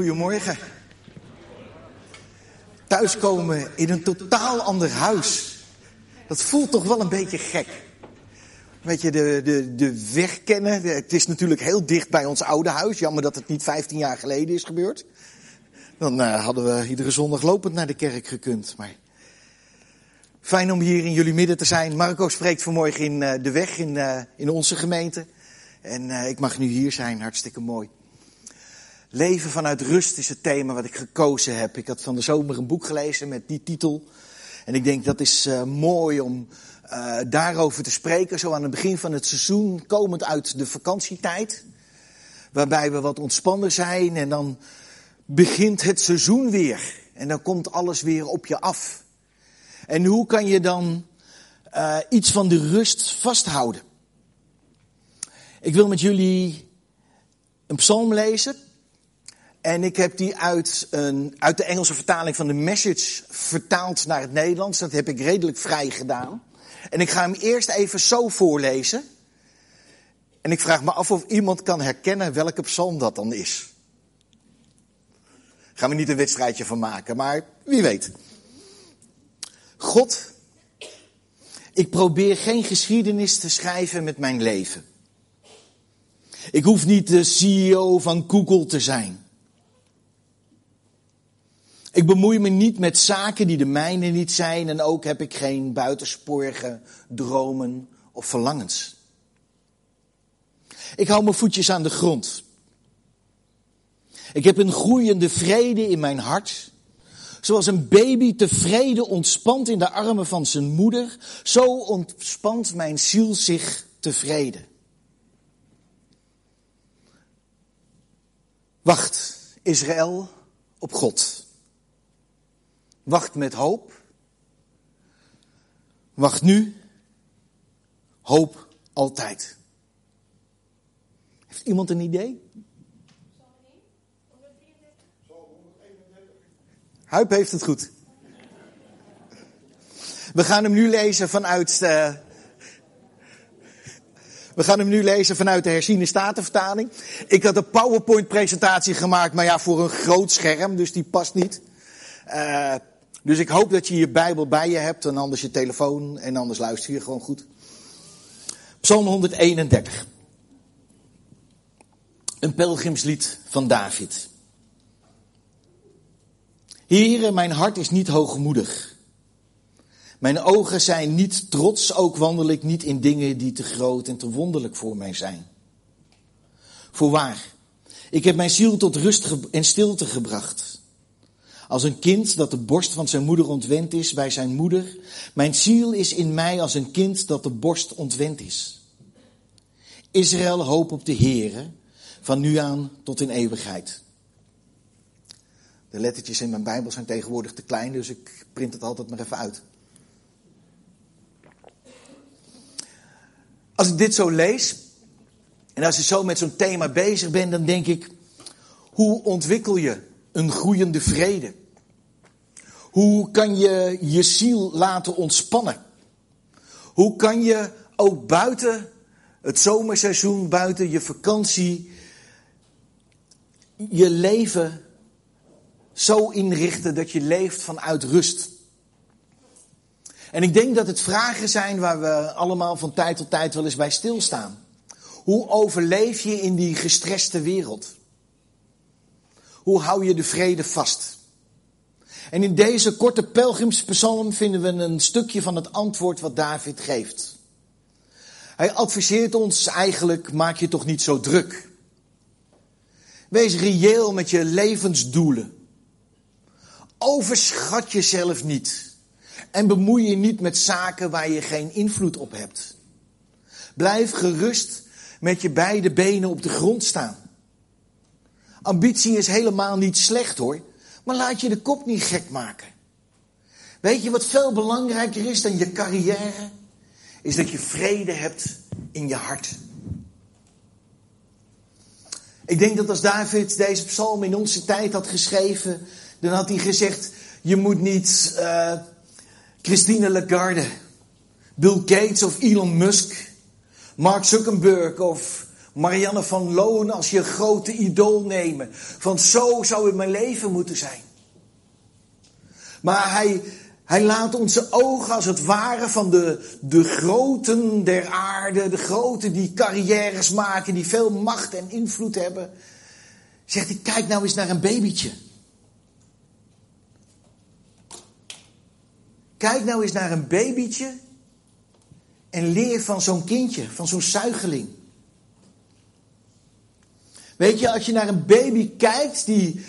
Goedemorgen. Thuiskomen in een totaal ander huis. Dat voelt toch wel een beetje gek. Weet je, de, de, de weg kennen. Het is natuurlijk heel dicht bij ons oude huis. Jammer dat het niet 15 jaar geleden is gebeurd. Dan uh, hadden we iedere zondag lopend naar de kerk gekund. Maar fijn om hier in jullie midden te zijn. Marco spreekt vanmorgen in uh, de weg in, uh, in onze gemeente. En ik mag nu hier zijn, hartstikke mooi. Leven vanuit rust is het thema wat ik gekozen heb. Ik had van de zomer een boek gelezen met die titel. En ik denk dat is uh, mooi om uh, daarover te spreken. Zo aan het begin van het seizoen, komend uit de vakantietijd. Waarbij we wat ontspannen zijn en dan begint het seizoen weer. En dan komt alles weer op je af. En hoe kan je dan uh, iets van de rust vasthouden? Ik wil met jullie een psalm lezen. En ik heb die uit, een, uit de Engelse vertaling van de Message vertaald naar het Nederlands. Dat heb ik redelijk vrij gedaan. En ik ga hem eerst even zo voorlezen. En ik vraag me af of iemand kan herkennen welke psalm dat dan is. Gaan we niet een wedstrijdje van maken, maar wie weet. God, ik probeer geen geschiedenis te schrijven met mijn leven. Ik hoef niet de CEO van Google te zijn. Ik bemoei me niet met zaken die de mijne niet zijn en ook heb ik geen buitensporige dromen of verlangens. Ik hou mijn voetjes aan de grond. Ik heb een groeiende vrede in mijn hart. Zoals een baby tevreden ontspant in de armen van zijn moeder, zo ontspant mijn ziel zich tevreden. Wacht, Israël, op God. Wacht met hoop. Wacht nu. Hoop altijd. Heeft iemand een idee? Huip heeft het goed. We gaan hem nu lezen vanuit de, we gaan hem nu lezen vanuit de herziene statenvertaling. Ik had een PowerPoint presentatie gemaakt, maar ja, voor een groot scherm, dus die past niet. Uh, dus ik hoop dat je je Bijbel bij je hebt en anders je telefoon en anders luister je gewoon goed. Psalm 131. Een pelgrimslied van David. Heere, mijn hart is niet hoogmoedig. Mijn ogen zijn niet trots, ook wandel ik niet in dingen die te groot en te wonderlijk voor mij zijn. Voorwaar, ik heb mijn ziel tot rust en stilte gebracht. Als een kind dat de borst van zijn moeder ontwend is bij zijn moeder. Mijn ziel is in mij als een kind dat de borst ontwend is. Israël hoop op de Heere, van nu aan tot in eeuwigheid. De lettertjes in mijn Bijbel zijn tegenwoordig te klein, dus ik print het altijd maar even uit. Als ik dit zo lees, en als je zo met zo'n thema bezig bent, dan denk ik, hoe ontwikkel je een groeiende vrede? Hoe kan je je ziel laten ontspannen? Hoe kan je ook buiten het zomerseizoen, buiten je vakantie, je leven zo inrichten dat je leeft vanuit rust? En ik denk dat het vragen zijn waar we allemaal van tijd tot tijd wel eens bij stilstaan. Hoe overleef je in die gestreste wereld? Hoe hou je de vrede vast? En in deze korte pelgrimspsalm vinden we een stukje van het antwoord wat David geeft. Hij adviseert ons eigenlijk, maak je toch niet zo druk. Wees reëel met je levensdoelen. Overschat jezelf niet. En bemoei je niet met zaken waar je geen invloed op hebt. Blijf gerust met je beide benen op de grond staan. Ambitie is helemaal niet slecht hoor. Maar laat je de kop niet gek maken. Weet je wat veel belangrijker is dan je carrière? Is dat je vrede hebt in je hart. Ik denk dat als David deze psalm in onze tijd had geschreven, dan had hij gezegd: Je moet niet uh, Christine Lagarde, Bill Gates of Elon Musk, Mark Zuckerberg of Marianne van Loon als je grote idool nemen. Van zo zou het mijn leven moeten zijn. Maar hij, hij laat onze ogen als het ware van de, de groten der aarde, de groten die carrières maken, die veel macht en invloed hebben. Zegt hij, kijk nou eens naar een babytje. Kijk nou eens naar een babytje en leer van zo'n kindje, van zo'n zuigeling. Weet je, als je naar een baby kijkt die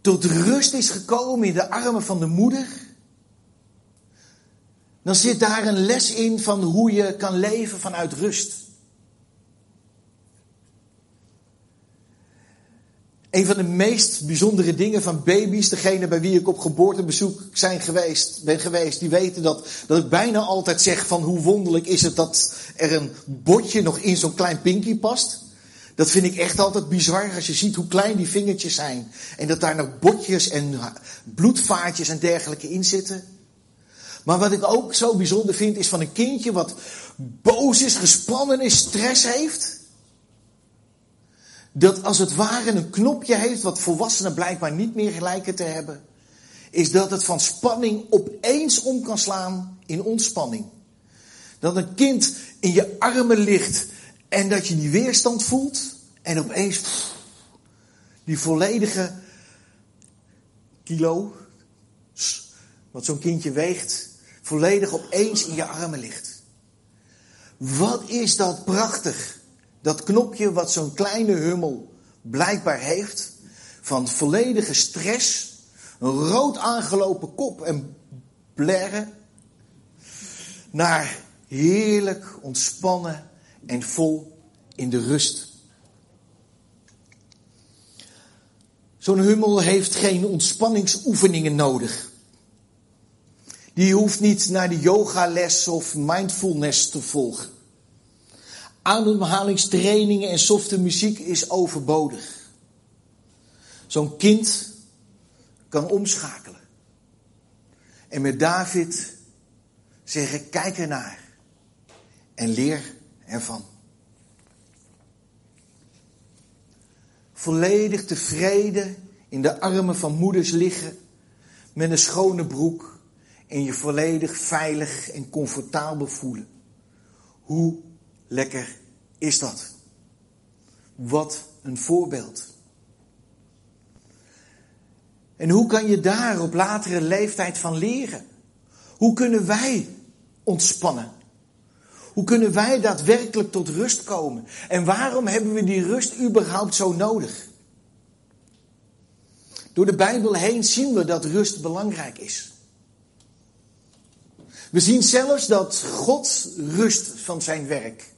tot rust is gekomen in de armen van de moeder, dan zit daar een les in van hoe je kan leven vanuit rust. Een van de meest bijzondere dingen van baby's, degene bij wie ik op geboortebezoek zijn geweest, ben geweest, die weten dat, dat ik bijna altijd zeg van hoe wonderlijk is het dat er een botje nog in zo'n klein pinky past. Dat vind ik echt altijd bizar als je ziet hoe klein die vingertjes zijn. En dat daar nog botjes en bloedvaatjes en dergelijke in zitten. Maar wat ik ook zo bijzonder vind is van een kindje wat boos is, gespannen is, stress heeft. Dat als het ware een knopje heeft wat volwassenen blijkbaar niet meer gelijken te hebben. Is dat het van spanning opeens om kan slaan in ontspanning. Dat een kind in je armen ligt en dat je die weerstand voelt. En opeens die volledige kilo, wat zo'n kindje weegt, volledig opeens in je armen ligt. Wat is dat prachtig. Dat knopje wat zo'n kleine hummel blijkbaar heeft. Van volledige stress. Een rood aangelopen kop en blerren. Naar heerlijk ontspannen en vol in de rust. Zo'n hummel heeft geen ontspanningsoefeningen nodig. Die hoeft niet naar de yogales of mindfulness te volgen. Ademhalingstrainingen en softe muziek is overbodig. Zo'n kind kan omschakelen. En met David zeggen: kijk ernaar en leer ervan. Volledig tevreden in de armen van moeders liggen met een schone broek en je volledig veilig en comfortabel voelen. Hoe lekker is dat? Wat een voorbeeld. En hoe kan je daar op latere leeftijd van leren? Hoe kunnen wij ontspannen? Hoe kunnen wij daadwerkelijk tot rust komen? En waarom hebben we die rust überhaupt zo nodig? Door de Bijbel heen zien we dat rust belangrijk is. We zien zelfs dat God rust van zijn werk.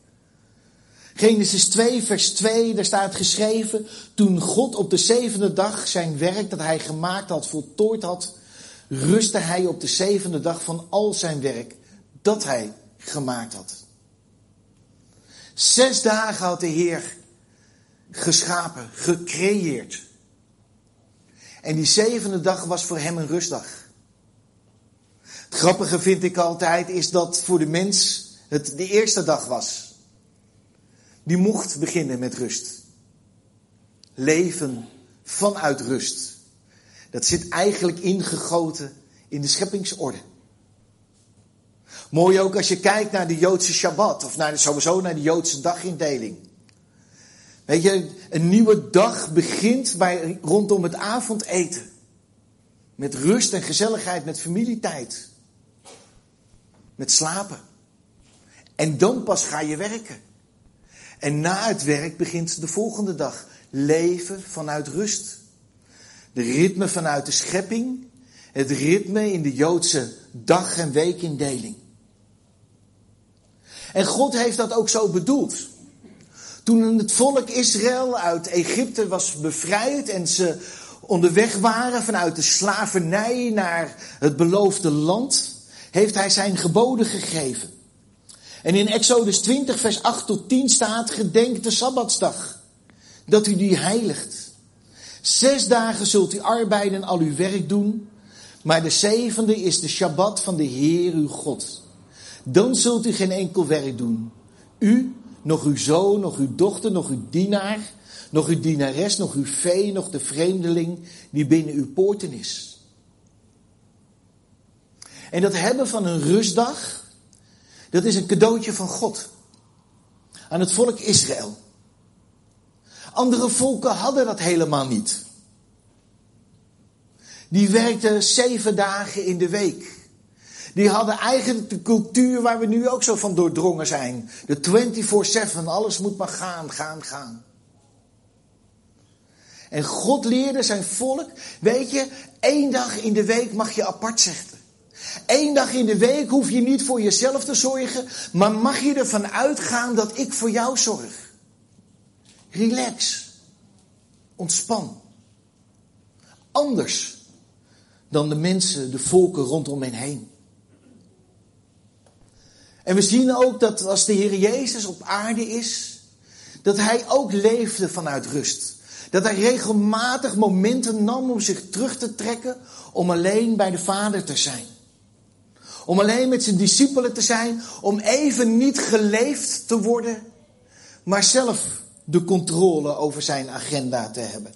Genesis 2, vers 2, daar staat geschreven, toen God op de zevende dag zijn werk dat hij gemaakt had voltooid had, rustte hij op de zevende dag van al zijn werk dat hij gemaakt had. Zes dagen had de Heer geschapen, gecreëerd. En die zevende dag was voor hem een rustdag. Het grappige vind ik altijd is dat voor de mens het de eerste dag was. Die mocht beginnen met rust. Leven vanuit rust. Dat zit eigenlijk ingegoten in de scheppingsorde. Mooi ook als je kijkt naar de Joodse Shabbat, of naar sowieso naar de Joodse dagindeling. Weet je, een nieuwe dag begint bij, rondom het avondeten. Met rust en gezelligheid, met familietijd met slapen. En dan pas ga je werken. En na het werk begint de volgende dag. Leven vanuit rust. De ritme vanuit de schepping. Het ritme in de Joodse dag- en weekindeling. En God heeft dat ook zo bedoeld. Toen het volk Israël uit Egypte was bevrijd en ze onderweg waren vanuit de slavernij naar het beloofde land, heeft hij zijn geboden gegeven. En in Exodus 20, vers 8 tot 10 staat: Gedenk de Sabbatsdag, dat u die heiligt. Zes dagen zult u arbeiden en al uw werk doen, maar de zevende is de Shabbat van de Heer uw God. Dan zult u geen enkel werk doen. U, nog uw zoon, nog uw dochter, nog uw dienaar, nog uw dienares, nog uw vee, nog de vreemdeling die binnen uw poorten is. En dat hebben van een rustdag, dat is een cadeautje van God aan het volk Israël. Andere volken hadden dat helemaal niet. Die werkten zeven dagen in de week. Die hadden eigenlijk de cultuur waar we nu ook zo van doordrongen zijn. De 24-7, alles moet maar gaan, gaan, gaan. En God leerde zijn volk, weet je, één dag in de week mag je apart zetten. Eén dag in de week hoef je niet voor jezelf te zorgen, maar mag je ervan uitgaan dat ik voor jou zorg. Relax. Ontspan. Anders dan de mensen, de volken rondom hen heen. En we zien ook dat als de Heer Jezus op aarde is, dat hij ook leefde vanuit rust. Dat hij regelmatig momenten nam om zich terug te trekken om alleen bij de Vader te zijn. Om alleen met zijn discipelen te zijn, om even niet geleefd te worden, maar zelf de controle over zijn agenda te hebben.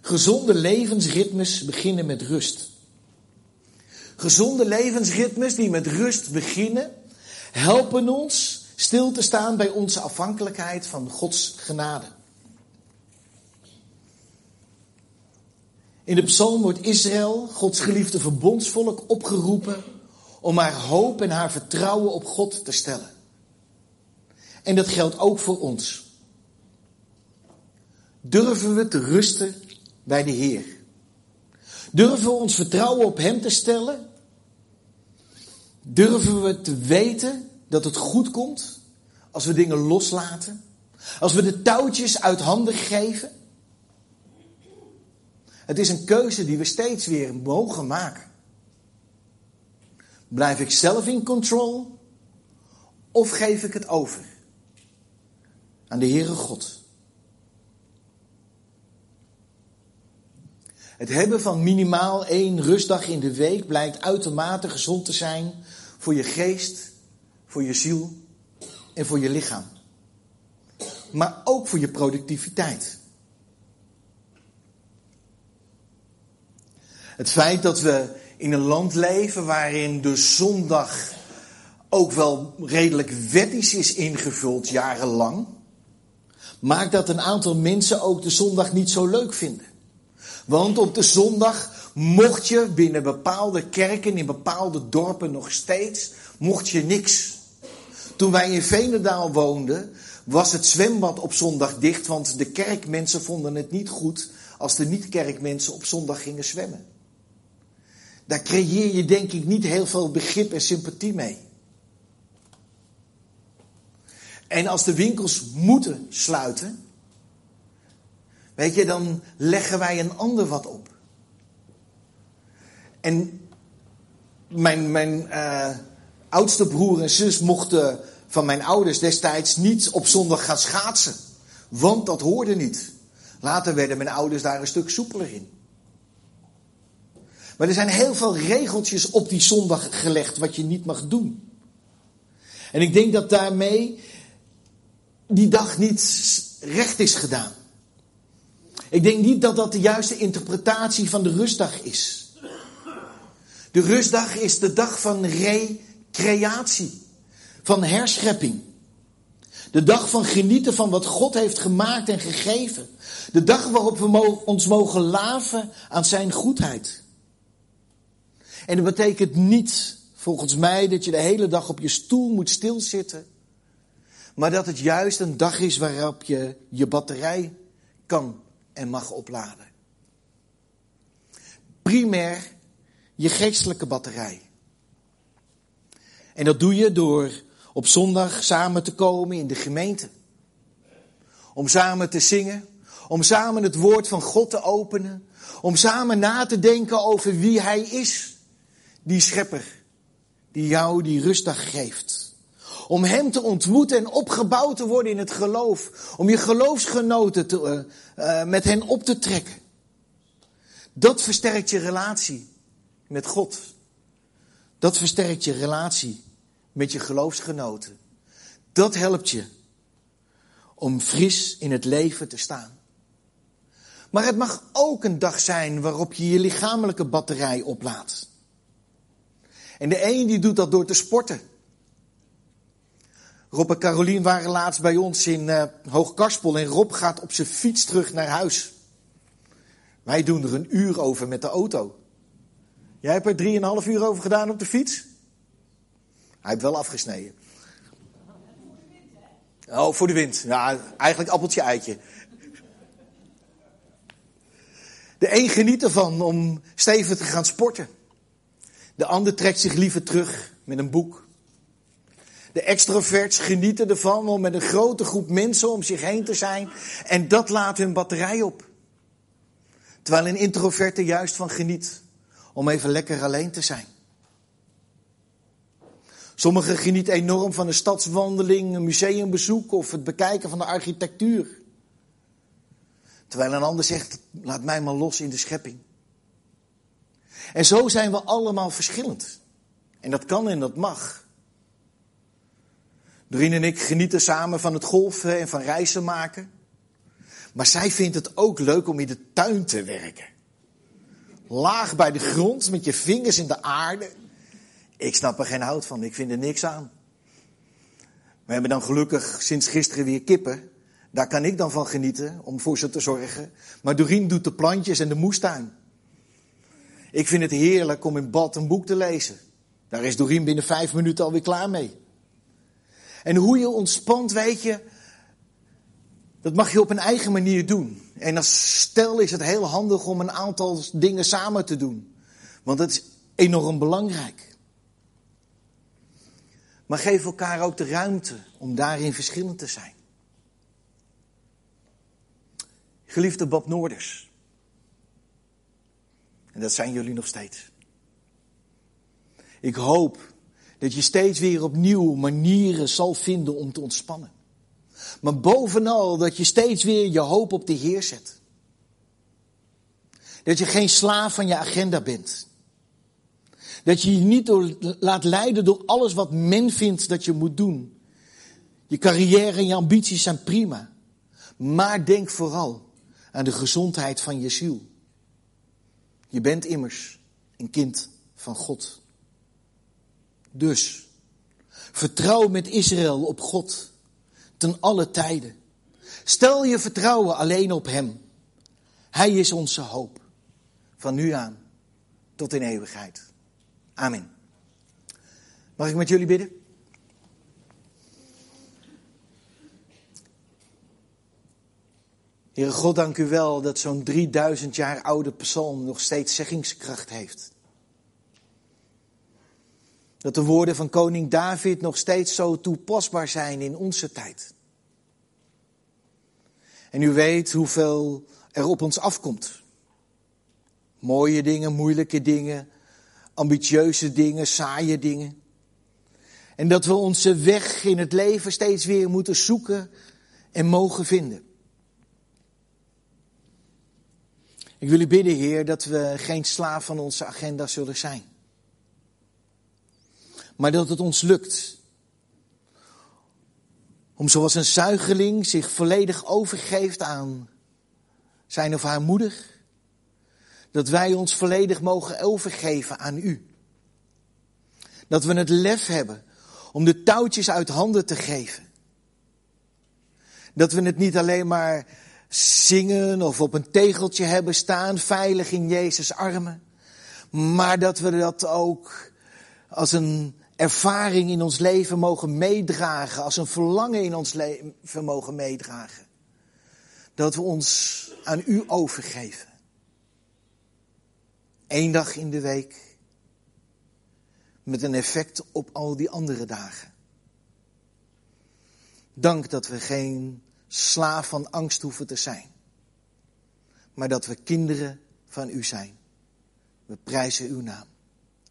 Gezonde levensritmes beginnen met rust. Gezonde levensritmes die met rust beginnen, helpen ons stil te staan bij onze afhankelijkheid van Gods genade. In de psalm wordt Israël, Gods geliefde verbondsvolk, opgeroepen om haar hoop en haar vertrouwen op God te stellen. En dat geldt ook voor ons. Durven we te rusten bij de Heer? Durven we ons vertrouwen op Hem te stellen? Durven we te weten dat het goed komt als we dingen loslaten? Als we de touwtjes uit handen geven? Het is een keuze die we steeds weer mogen maken. Blijf ik zelf in control of geef ik het over aan de Heere God? Het hebben van minimaal één rustdag in de week blijkt uitermate gezond te zijn voor je geest, voor je ziel en voor je lichaam. Maar ook voor je productiviteit. Het feit dat we in een land leven waarin de zondag ook wel redelijk wettisch is ingevuld jarenlang, maakt dat een aantal mensen ook de zondag niet zo leuk vinden. Want op de zondag mocht je binnen bepaalde kerken, in bepaalde dorpen nog steeds, mocht je niks. Toen wij in Venendaal woonden, was het zwembad op zondag dicht, want de kerkmensen vonden het niet goed als de niet-kerkmensen op zondag gingen zwemmen. Daar creëer je denk ik niet heel veel begrip en sympathie mee. En als de winkels moeten sluiten, weet je, dan leggen wij een ander wat op. En mijn, mijn uh, oudste broer en zus mochten van mijn ouders destijds niet op zondag gaan schaatsen. Want dat hoorde niet. Later werden mijn ouders daar een stuk soepeler in. Maar er zijn heel veel regeltjes op die zondag gelegd wat je niet mag doen. En ik denk dat daarmee die dag niet recht is gedaan. Ik denk niet dat dat de juiste interpretatie van de rustdag is. De rustdag is de dag van recreatie, van herschepping. De dag van genieten van wat God heeft gemaakt en gegeven. De dag waarop we ons mogen laven aan zijn goedheid. En dat betekent niet, volgens mij, dat je de hele dag op je stoel moet stilzitten. Maar dat het juist een dag is waarop je je batterij kan en mag opladen. Primair je geestelijke batterij. En dat doe je door op zondag samen te komen in de gemeente. Om samen te zingen. Om samen het woord van God te openen. Om samen na te denken over wie Hij is. Die schepper. Die jou die rustdag geeft. Om Hem te ontmoeten en opgebouwd te worden in het geloof. Om je geloofsgenoten te, uh, met hen op te trekken. Dat versterkt je relatie met God. Dat versterkt je relatie met je geloofsgenoten. Dat helpt je om fris in het leven te staan. Maar het mag ook een dag zijn waarop je je lichamelijke batterij oplaadt. En de een die doet dat door te sporten. Rob en Carolien waren laatst bij ons in uh, Hoogkarspel en Rob gaat op zijn fiets terug naar huis. Wij doen er een uur over met de auto. Jij hebt er drieënhalf uur over gedaan op de fiets? Hij heeft wel afgesneden. Oh, voor de wind. Ja, eigenlijk appeltje eitje. De een geniet ervan om stevig te gaan sporten. De ander trekt zich liever terug met een boek. De extroverts genieten ervan om met een grote groep mensen om zich heen te zijn. En dat laat hun batterij op. Terwijl een introvert er juist van geniet om even lekker alleen te zijn. Sommigen genieten enorm van een stadswandeling, een museumbezoek of het bekijken van de architectuur. Terwijl een ander zegt, laat mij maar los in de schepping. En zo zijn we allemaal verschillend. En dat kan en dat mag. Doreen en ik genieten samen van het golfen en van reizen maken. Maar zij vindt het ook leuk om in de tuin te werken. Laag bij de grond, met je vingers in de aarde. Ik snap er geen hout van, ik vind er niks aan. We hebben dan gelukkig sinds gisteren weer kippen. Daar kan ik dan van genieten om voor ze te zorgen. Maar Doreen doet de plantjes en de moestuin. Ik vind het heerlijk om in bad een boek te lezen. Daar is Doreen binnen vijf minuten alweer klaar mee. En hoe je ontspant, weet je, dat mag je op een eigen manier doen. En als stel is het heel handig om een aantal dingen samen te doen. Want dat is enorm belangrijk. Maar geef elkaar ook de ruimte om daarin verschillend te zijn. Geliefde Bob Noorders. En dat zijn jullie nog steeds. Ik hoop dat je steeds weer opnieuw manieren zal vinden om te ontspannen. Maar bovenal dat je steeds weer je hoop op de Heer zet. Dat je geen slaaf van je agenda bent. Dat je je niet laat leiden door alles wat men vindt dat je moet doen. Je carrière en je ambities zijn prima. Maar denk vooral aan de gezondheid van je ziel. Je bent immers een kind van God. Dus, vertrouw met Israël op God ten alle tijden. Stel je vertrouwen alleen op Hem. Hij is onze hoop. Van nu aan tot in eeuwigheid. Amen. Mag ik met jullie bidden? Heere God, dank u wel dat zo'n 3000 jaar oude psalm nog steeds zeggingskracht heeft. Dat de woorden van koning David nog steeds zo toepasbaar zijn in onze tijd. En u weet hoeveel er op ons afkomt. Mooie dingen, moeilijke dingen, ambitieuze dingen, saaie dingen. En dat we onze weg in het leven steeds weer moeten zoeken en mogen vinden. Ik wil u bidden, Heer, dat we geen slaaf van onze agenda zullen zijn. Maar dat het ons lukt om zoals een zuigeling zich volledig overgeeft aan zijn of haar moeder, dat wij ons volledig mogen overgeven aan u. Dat we het lef hebben om de touwtjes uit handen te geven. Dat we het niet alleen maar zingen of op een tegeltje hebben staan, veilig in Jezus' armen. Maar dat we dat ook als een ervaring in ons leven mogen meedragen, als een verlangen in ons leven mogen meedragen. Dat we ons aan u overgeven. Eén dag in de week, met een effect op al die andere dagen. Dank dat we geen slaaf van angst hoeven te zijn, maar dat we kinderen van u zijn. We prijzen uw naam.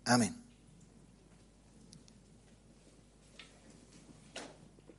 Amen.